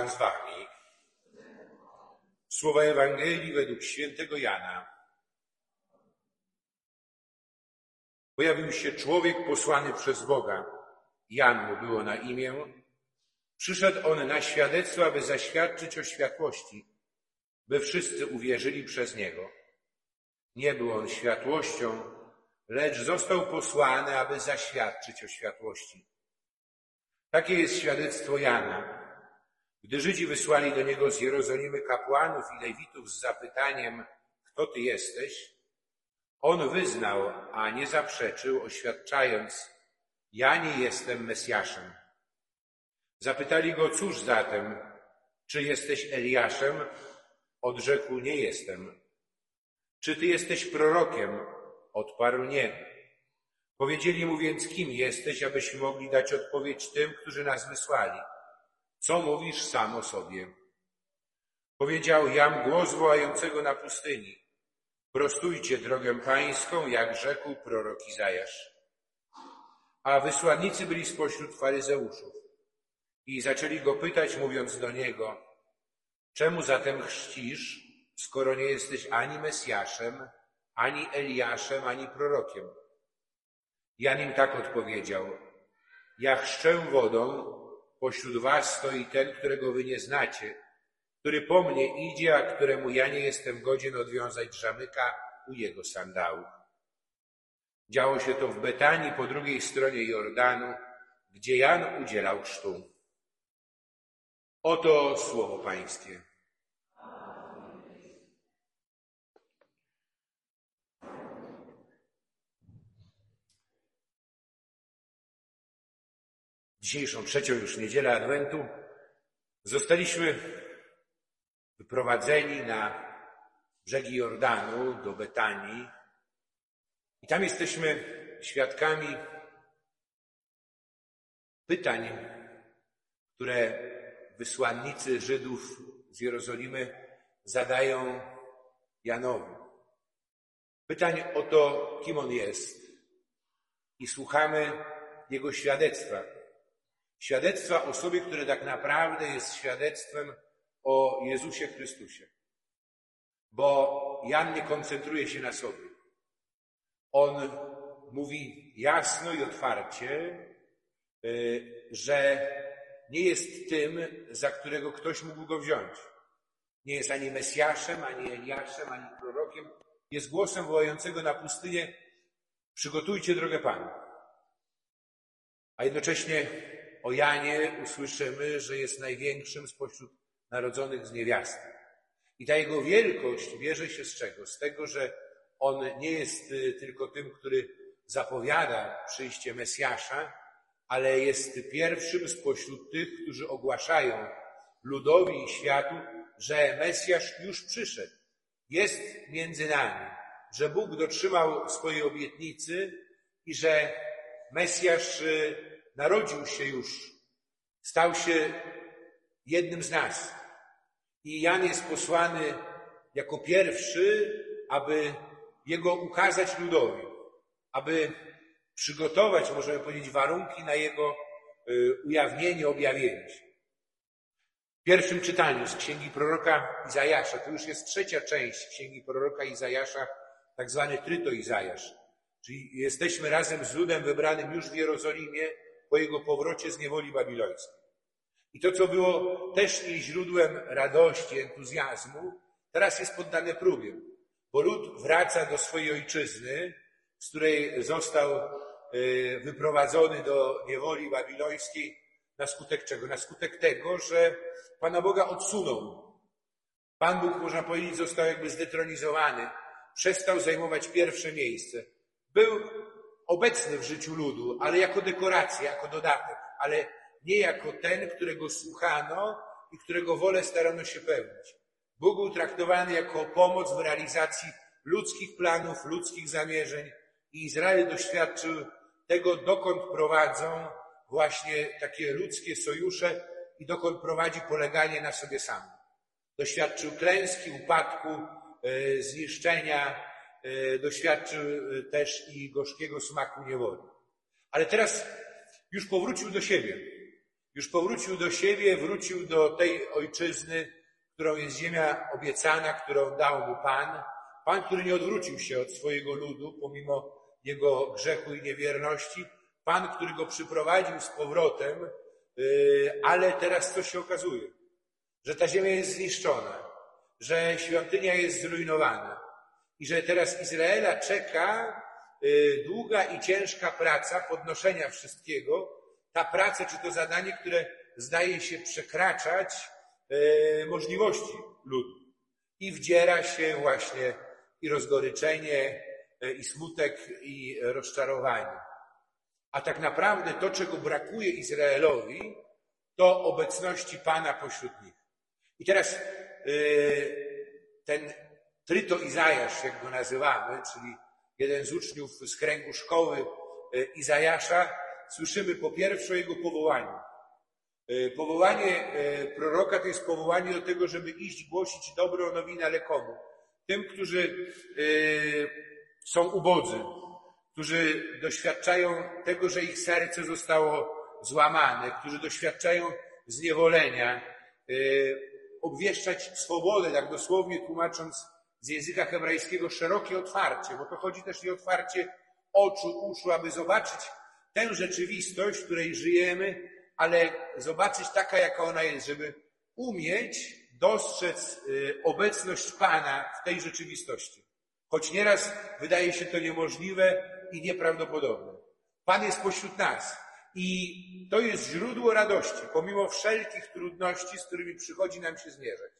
Pan z wami. Słowa Ewangelii według świętego Jana. Pojawił się człowiek posłany przez Boga. Jan mu było na imię. Przyszedł on na świadectwo, aby zaświadczyć o światłości, by wszyscy uwierzyli przez niego. Nie był on światłością, lecz został posłany, aby zaświadczyć o światłości. Takie jest świadectwo Jana. Gdy Żydzi wysłali do niego z Jerozolimy kapłanów i lewitów z zapytaniem, kto ty jesteś, on wyznał, a nie zaprzeczył, oświadczając, ja nie jestem Mesjaszem. Zapytali go, cóż zatem, czy jesteś Eliaszem? Odrzekł, nie jestem. Czy ty jesteś prorokiem? Odparł, nie. Powiedzieli mu więc, kim jesteś, abyśmy mogli dać odpowiedź tym, którzy nas wysłali. Co mówisz sam o sobie? Powiedział, jam głos wołającego na pustyni. Prostujcie drogę pańską, jak rzekł prorok Izajasz. A wysłannicy byli spośród faryzeuszów i zaczęli go pytać, mówiąc do niego, czemu zatem chrzcisz, skoro nie jesteś ani Mesjaszem, ani Eliaszem, ani prorokiem? Jan im tak odpowiedział, ja chrzczę wodą, pośród was stoi ten, którego wy nie znacie, który po mnie idzie, a któremu ja nie jestem godzien odwiązać drzamyka u jego sandałów. Działo się to w Betanii po drugiej stronie Jordanu, gdzie Jan udzielał chrztu. Oto słowo Pańskie. Dzisiejszą trzecią już niedzielę Adwentu zostaliśmy wyprowadzeni na brzegi Jordanu do Betanii i tam jesteśmy świadkami pytań, które wysłannicy Żydów z Jerozolimy zadają Janowi. Pytań o to, kim on jest. I słuchamy jego świadectwa. Świadectwa osoby, które tak naprawdę jest świadectwem o Jezusie Chrystusie. Bo Jan nie koncentruje się na sobie. On mówi jasno i otwarcie, y, że nie jest tym, za którego ktoś mógł go wziąć. Nie jest ani Mesjaszem, ani Eliaszem, ani prorokiem. Jest głosem wołającego na pustynię przygotujcie drogę Panu. A jednocześnie o Janie usłyszymy, że jest największym spośród narodzonych z niewiasty. I ta jego wielkość bierze się z czego? Z tego, że on nie jest y, tylko tym, który zapowiada przyjście Mesjasza, ale jest pierwszym spośród tych, którzy ogłaszają ludowi i światu, że Mesjasz już przyszedł, jest między nami, że Bóg dotrzymał swojej obietnicy i że Mesjasz y, narodził się już, stał się jednym z nas. I Jan jest posłany jako pierwszy, aby jego ukazać ludowi, aby przygotować, możemy powiedzieć, warunki na jego y, ujawnienie, objawienie się. W pierwszym czytaniu z księgi proroka Izajasza, to już jest trzecia część księgi proroka Izajasza, tak zwany Tryto Izajasz. Czyli jesteśmy razem z ludem wybranym już w Jerozolimie po jego powrocie z niewoli babilońskiej. I to, co było też jej źródłem radości, entuzjazmu, teraz jest poddane próbie, bo lud wraca do swojej ojczyzny, z której został e, wyprowadzony do niewoli babilońskiej na skutek czego? Na skutek tego, że Pana Boga odsunął. Pan Bóg, można powiedzieć, został jakby zdetronizowany, przestał zajmować pierwsze miejsce. Był obecny w życiu ludu, ale jako dekoracja, jako dodatek, ale nie jako ten, którego słuchano i którego wolę starano się pełnić. Bóg był traktowany jako pomoc w realizacji ludzkich planów, ludzkich zamierzeń i Izrael doświadczył tego, dokąd prowadzą właśnie takie ludzkie sojusze i dokąd prowadzi poleganie na sobie samym. Doświadczył klęski, upadku, e, zniszczenia, doświadczył e, też i gorzkiego smaku niewoli. Ale teraz już powrócił do siebie. Już powrócił do siebie, wrócił do tej ojczyzny, którą jest ziemia obiecana, którą dał mu Pan. Pan, który nie odwrócił się od swojego ludu, pomimo jego grzechu i niewierności. Pan, który go przyprowadził z powrotem, yy, ale teraz co się okazuje? Że ta ziemia jest zniszczona, że świątynia jest zrujnowana i że teraz Izraela czeka yy, długa i ciężka praca podnoszenia wszystkiego. Ta praca, czy to zadanie, które zdaje się przekraczać yy, możliwości ludu. I wdziera się właśnie i rozgoryczenie, E, i smutek, i rozczarowanie. A tak naprawdę to, czego brakuje Izraelowi, to obecności Pana pośród nich. I teraz ten Tryto Izajasz, jak go nazywamy, czyli jeden z uczniów z kręgu szkoły e, Izajasza, słyszymy po pierwsze o jego powołaniu. Powołanie proroka to jest powołanie do tego, żeby iść głosić dobrą nowinę, ale? Tym, którzy są ubodzy, którzy doświadczają tego, że ich serce zostało złamane, którzy doświadczają zniewolenia, obwieszczać swobodę, tak dosłownie tłumacząc z języka hebrajskiego szerokie otwarcie, bo to chodzi też i otwarcie oczu, uszu, aby zobaczyć tę rzeczywistość, w której żyjemy, ale zobaczyć taka, jaka ona jest, żeby umieć dostrzec yy, obecność Pana w tej rzeczywistości. Choć nieraz wydaje się to niemożliwe i nieprawdopodobne. Pan jest pośród nas i to jest źródło radości, pomimo wszelkich trudności, z którymi przychodzi nam się zmierzać.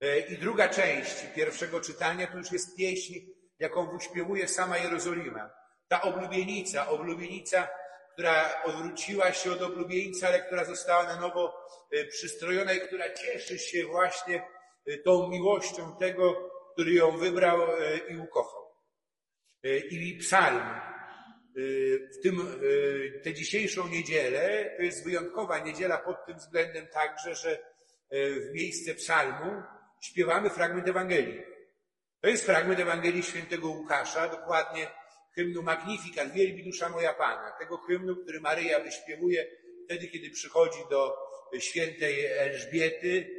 E, I druga część pierwszego czytania to już jest pieśń, jaką wyśpiewuje sama Jerozolima. Ta oblubienica, oblubienica, która odwróciła się od oblubieńca, ale która została na nowo e, przystrojona i która cieszy się właśnie e, tą miłością tego, który ją wybrał i ukochał. I psalm w tym, tę dzisiejszą niedzielę, to jest wyjątkowa niedziela pod tym względem także, że w miejsce psalmu śpiewamy fragment Ewangelii. To jest fragment Ewangelii świętego Łukasza, dokładnie hymnu Magnificat, wielbi dusza moja Pana, tego hymnu, który Maryja wyśpiewuje wtedy, kiedy przychodzi do świętej Elżbiety,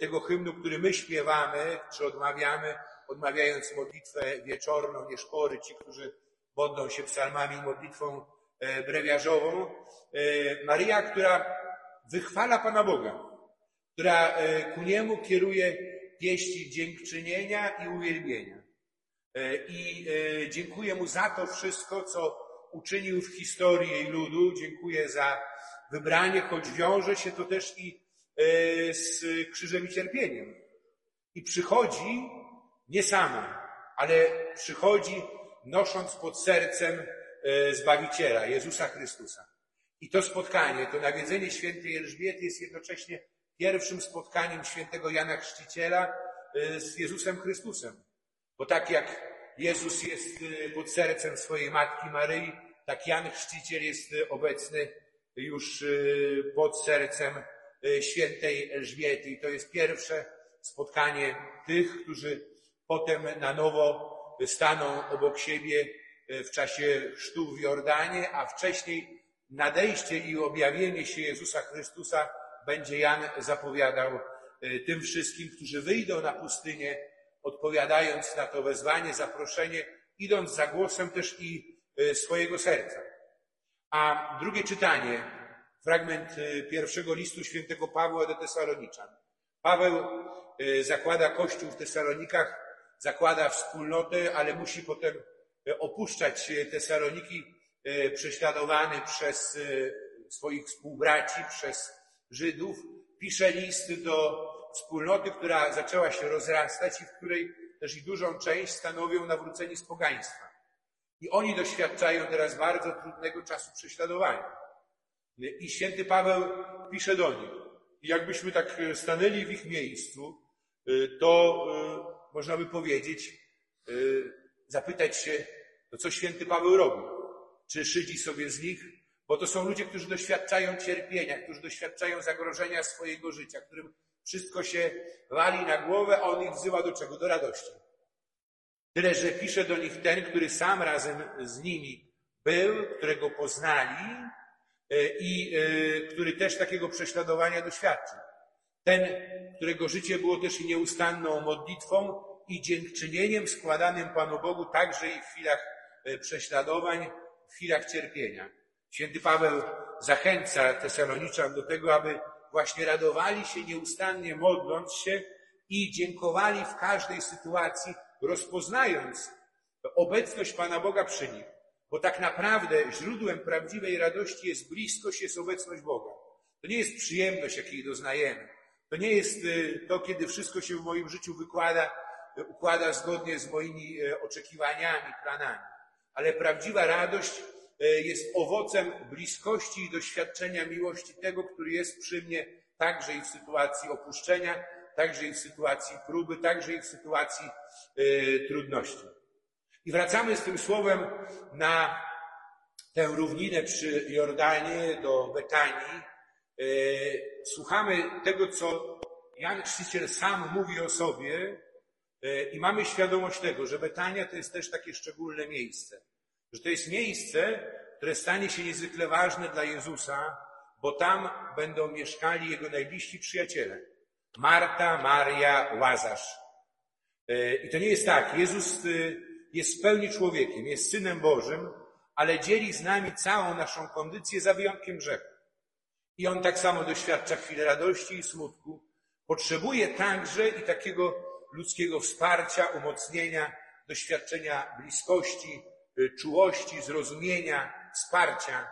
tego hymnu, który my śpiewamy, czy odmawiamy, odmawiając modlitwę wieczorną, nie szpory, ci, którzy modlą się psalmami modlitwą e, brewiarzową. E, Maryja, która wychwala Pana Boga, która e, ku Niemu kieruje pieści dziękczynienia i uwielbienia. I dziękuję Mu za to wszystko, co uczynił w historii jej ludu. Dziękuję za wybranie, choć wiąże się to też i z krzyżem i cierpieniem. I przychodzi nie sama, ale przychodzi nosząc pod sercem e, Zbawiciela, Jezusa Chrystusa. I to spotkanie, to nawiedzenie świętej Elżbiety jest jednocześnie pierwszym spotkaniem świętego Jana Chrzciciela e, z Jezusem Chrystusem. Bo tak jak Jezus jest e, pod sercem swojej matki Maryi, tak Jan Chrzciciel jest obecny już pod sercem świętej Elżbiety. I to jest pierwsze spotkanie tych, którzy potem na nowo staną obok siebie w czasie chrztu w Jordanie, a wcześniej nadejście i objawienie się Jezusa Chrystusa będzie Jan zapowiadał e, tym wszystkim, którzy wyjdą na pustynię, odpowiadając na to wezwanie, zaproszenie, idąc za głosem też i e, swojego serca. A drugie czytanie, fragment e, pierwszego listu świętego Pawła do Tesaloniczan. Paweł zakłada kościół w Tesalonikach zakłada wspólnotę, ale musi potem opuszczać Tesaloniki prześladowany przez swoich współbraci, przez Żydów. Pisze list do wspólnoty, która zaczęła się rozrastać i w której też i dużą część stanowią nawróceni z pogaństwa. I oni doświadczają teraz bardzo trudnego czasu prześladowania. I święty Paweł pisze do nich. I jakbyśmy tak stanęli w ich miejscu, to można by powiedzieć, zapytać się, no co święty Paweł robi? Czy szydzi sobie z nich? Bo to są ludzie, którzy doświadczają cierpienia, którzy doświadczają zagrożenia swojego życia, którym wszystko się wali na głowę, a on ich wzywa do czego? Do radości. Tyle, że pisze do nich ten, który sam razem z nimi był, którego poznali i który też takiego prześladowania doświadczył. Ten, którego życie było też i nieustanną modlitwą i dziękczynieniem składanym Panu Bogu także i w chwilach prześladowań, w chwilach cierpienia. Święty Paweł zachęca Tesaloniczan do tego, aby właśnie radowali się nieustannie modląc się i dziękowali w każdej sytuacji, rozpoznając obecność Pana Boga przy nich. Bo tak naprawdę źródłem prawdziwej radości jest bliskość, jest obecność Boga. To nie jest przyjemność, jakiej doznajemy. To nie jest y, to, kiedy wszystko się w moim życiu wykłada, układa zgodnie z moimi y, oczekiwaniami, planami. Ale prawdziwa radość jest owocem bliskości i doświadczenia miłości tego, który jest przy mnie także i w sytuacji opuszczenia, także i w sytuacji próby, także i w sytuacji trudności. I wracamy z tym słowem na tę równinę przy Jordanie do Betanii. E, słuchamy tego, co Jan Chrzciciel sam mówi o sobie e, i mamy świadomość tego, że Betania to jest też takie szczególne miejsce. Że to jest miejsce, które stanie się niezwykle ważne dla Jezusa, bo tam będą mieszkali Jego najbliżsi przyjaciele. Marta, Maria, Łazarz. E, I to nie jest tak. Jezus jest w pełni człowiekiem, jest Synem Bożym, ale dzieli z nami całą naszą kondycję za wyjątkiem grzechu. I On tak samo doświadcza chwili radości i smutku. Potrzebuje także i takiego ludzkiego wsparcia, umocnienia, doświadczenia bliskości, czułości, zrozumienia, wsparcia.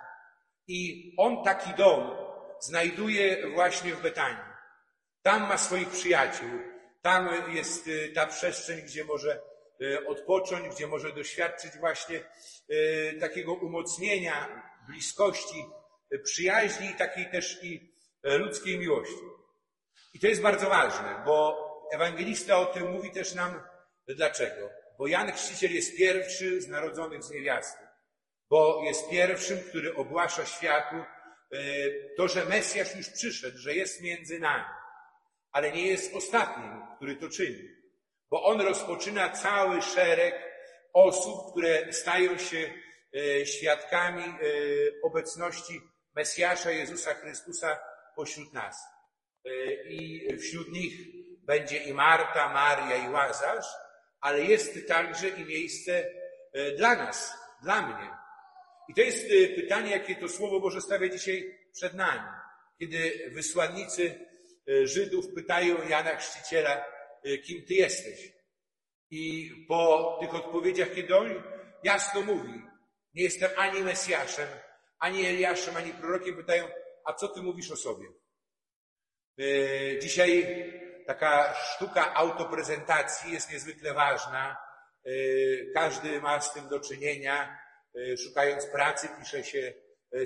I On taki dom znajduje właśnie w Betanii. Tam ma swoich przyjaciół. Tam jest y, ta przestrzeń, gdzie może E, odpocząć, gdzie może doświadczyć właśnie takiego umocnienia, bliskości, przyjaźni, takiej też i ludzkiej miłości. I to jest bardzo ważne, bo ewangelista o tym mówi też nam dlaczego. Bo Jan Chrzciciel jest pierwszy z narodzonych z niewiasty, bo jest pierwszym, który ogłasza światu to, że Mesjasz już przyszedł, że jest między nami, ale nie jest ostatnim, który to czyni. Bo on rozpoczyna cały szereg osób, które stają się e, świadkami e, obecności Mesjasza Jezusa Chrystusa pośród nas. E, I wśród nich będzie i Marta, Maria i Łazarz, ale jest także i miejsce dla nas, dla mnie. I to jest pytanie, jakie to Słowo Boże stawia dzisiaj przed nami. Kiedy wysłannicy Żydów pytają Jana Chrzciciela, kim Ty jesteś. I po tych odpowiedziach, kiedy on jasno mówi, nie jestem ani Mesjaszem, ani Eliaszem, ani prorokiem, pytają, a co Ty mówisz o sobie? Dzisiaj taka sztuka autoprezentacji jest niezwykle ważna. Y, każdy ma z tym do czynienia. Szukając pracy, pisze się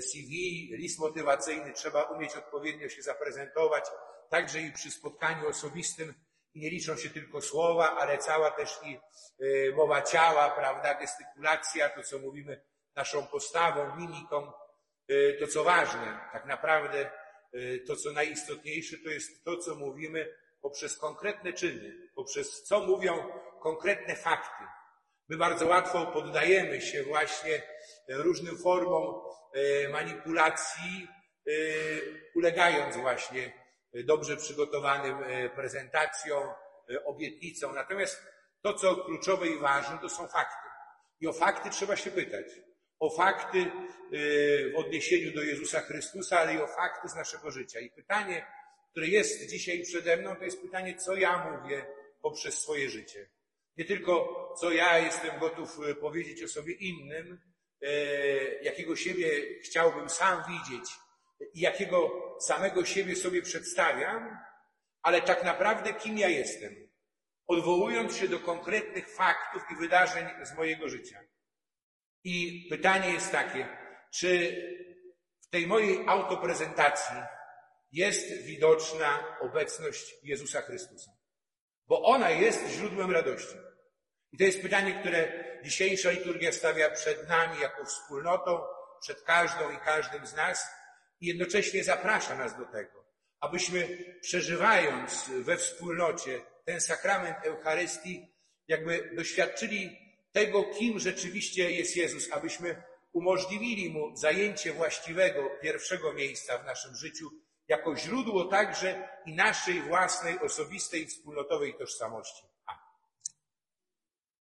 CV, list motywacyjny, trzeba umieć odpowiednio się zaprezentować, także i przy spotkaniu osobistym nie liczą się tylko słowa, ale cała też i y, mowa ciała, prawda, gestykulacja, to co mówimy naszą postawą, mimiką, y, to co ważne, tak naprawdę y, to co najistotniejsze, to jest to, co mówimy poprzez konkretne czyny, poprzez co mówią konkretne fakty. My bardzo łatwo poddajemy się właśnie różnym formom manipulacji, ulegając właśnie dobrze przygotowanym e, prezentacją, e, obietnicą. Natomiast to, co kluczowe i ważne, to są fakty. I o fakty trzeba się pytać. O fakty e, w odniesieniu do Jezusa Chrystusa, ale i o fakty z naszego życia. I pytanie, które jest dzisiaj przede mną, to jest pytanie, co ja mówię poprzez swoje życie. Nie tylko, co ja jestem gotów powiedzieć o sobie innym, jakiego siebie chciałbym sam widzieć, i jakiego samego siebie sobie przedstawiam, ale tak naprawdę kim ja jestem, odwołując się do konkretnych faktów i wydarzeń z mojego życia. I pytanie jest takie, czy w tej mojej autoprezentacji jest widoczna obecność Jezusa Chrystusa? Bo ona jest źródłem radości. I to jest pytanie, które dzisiejsza liturgia stawia przed nami jako wspólnotą, przed każdą i każdym z nas, i jednocześnie zaprasza nas do tego, abyśmy przeżywając we wspólnocie ten sakrament Eucharystii, jakby doświadczyli tego, kim rzeczywiście jest Jezus, abyśmy umożliwili mu zajęcie właściwego pierwszego miejsca w naszym życiu jako źródło także i naszej własnej, osobistej, wspólnotowej tożsamości.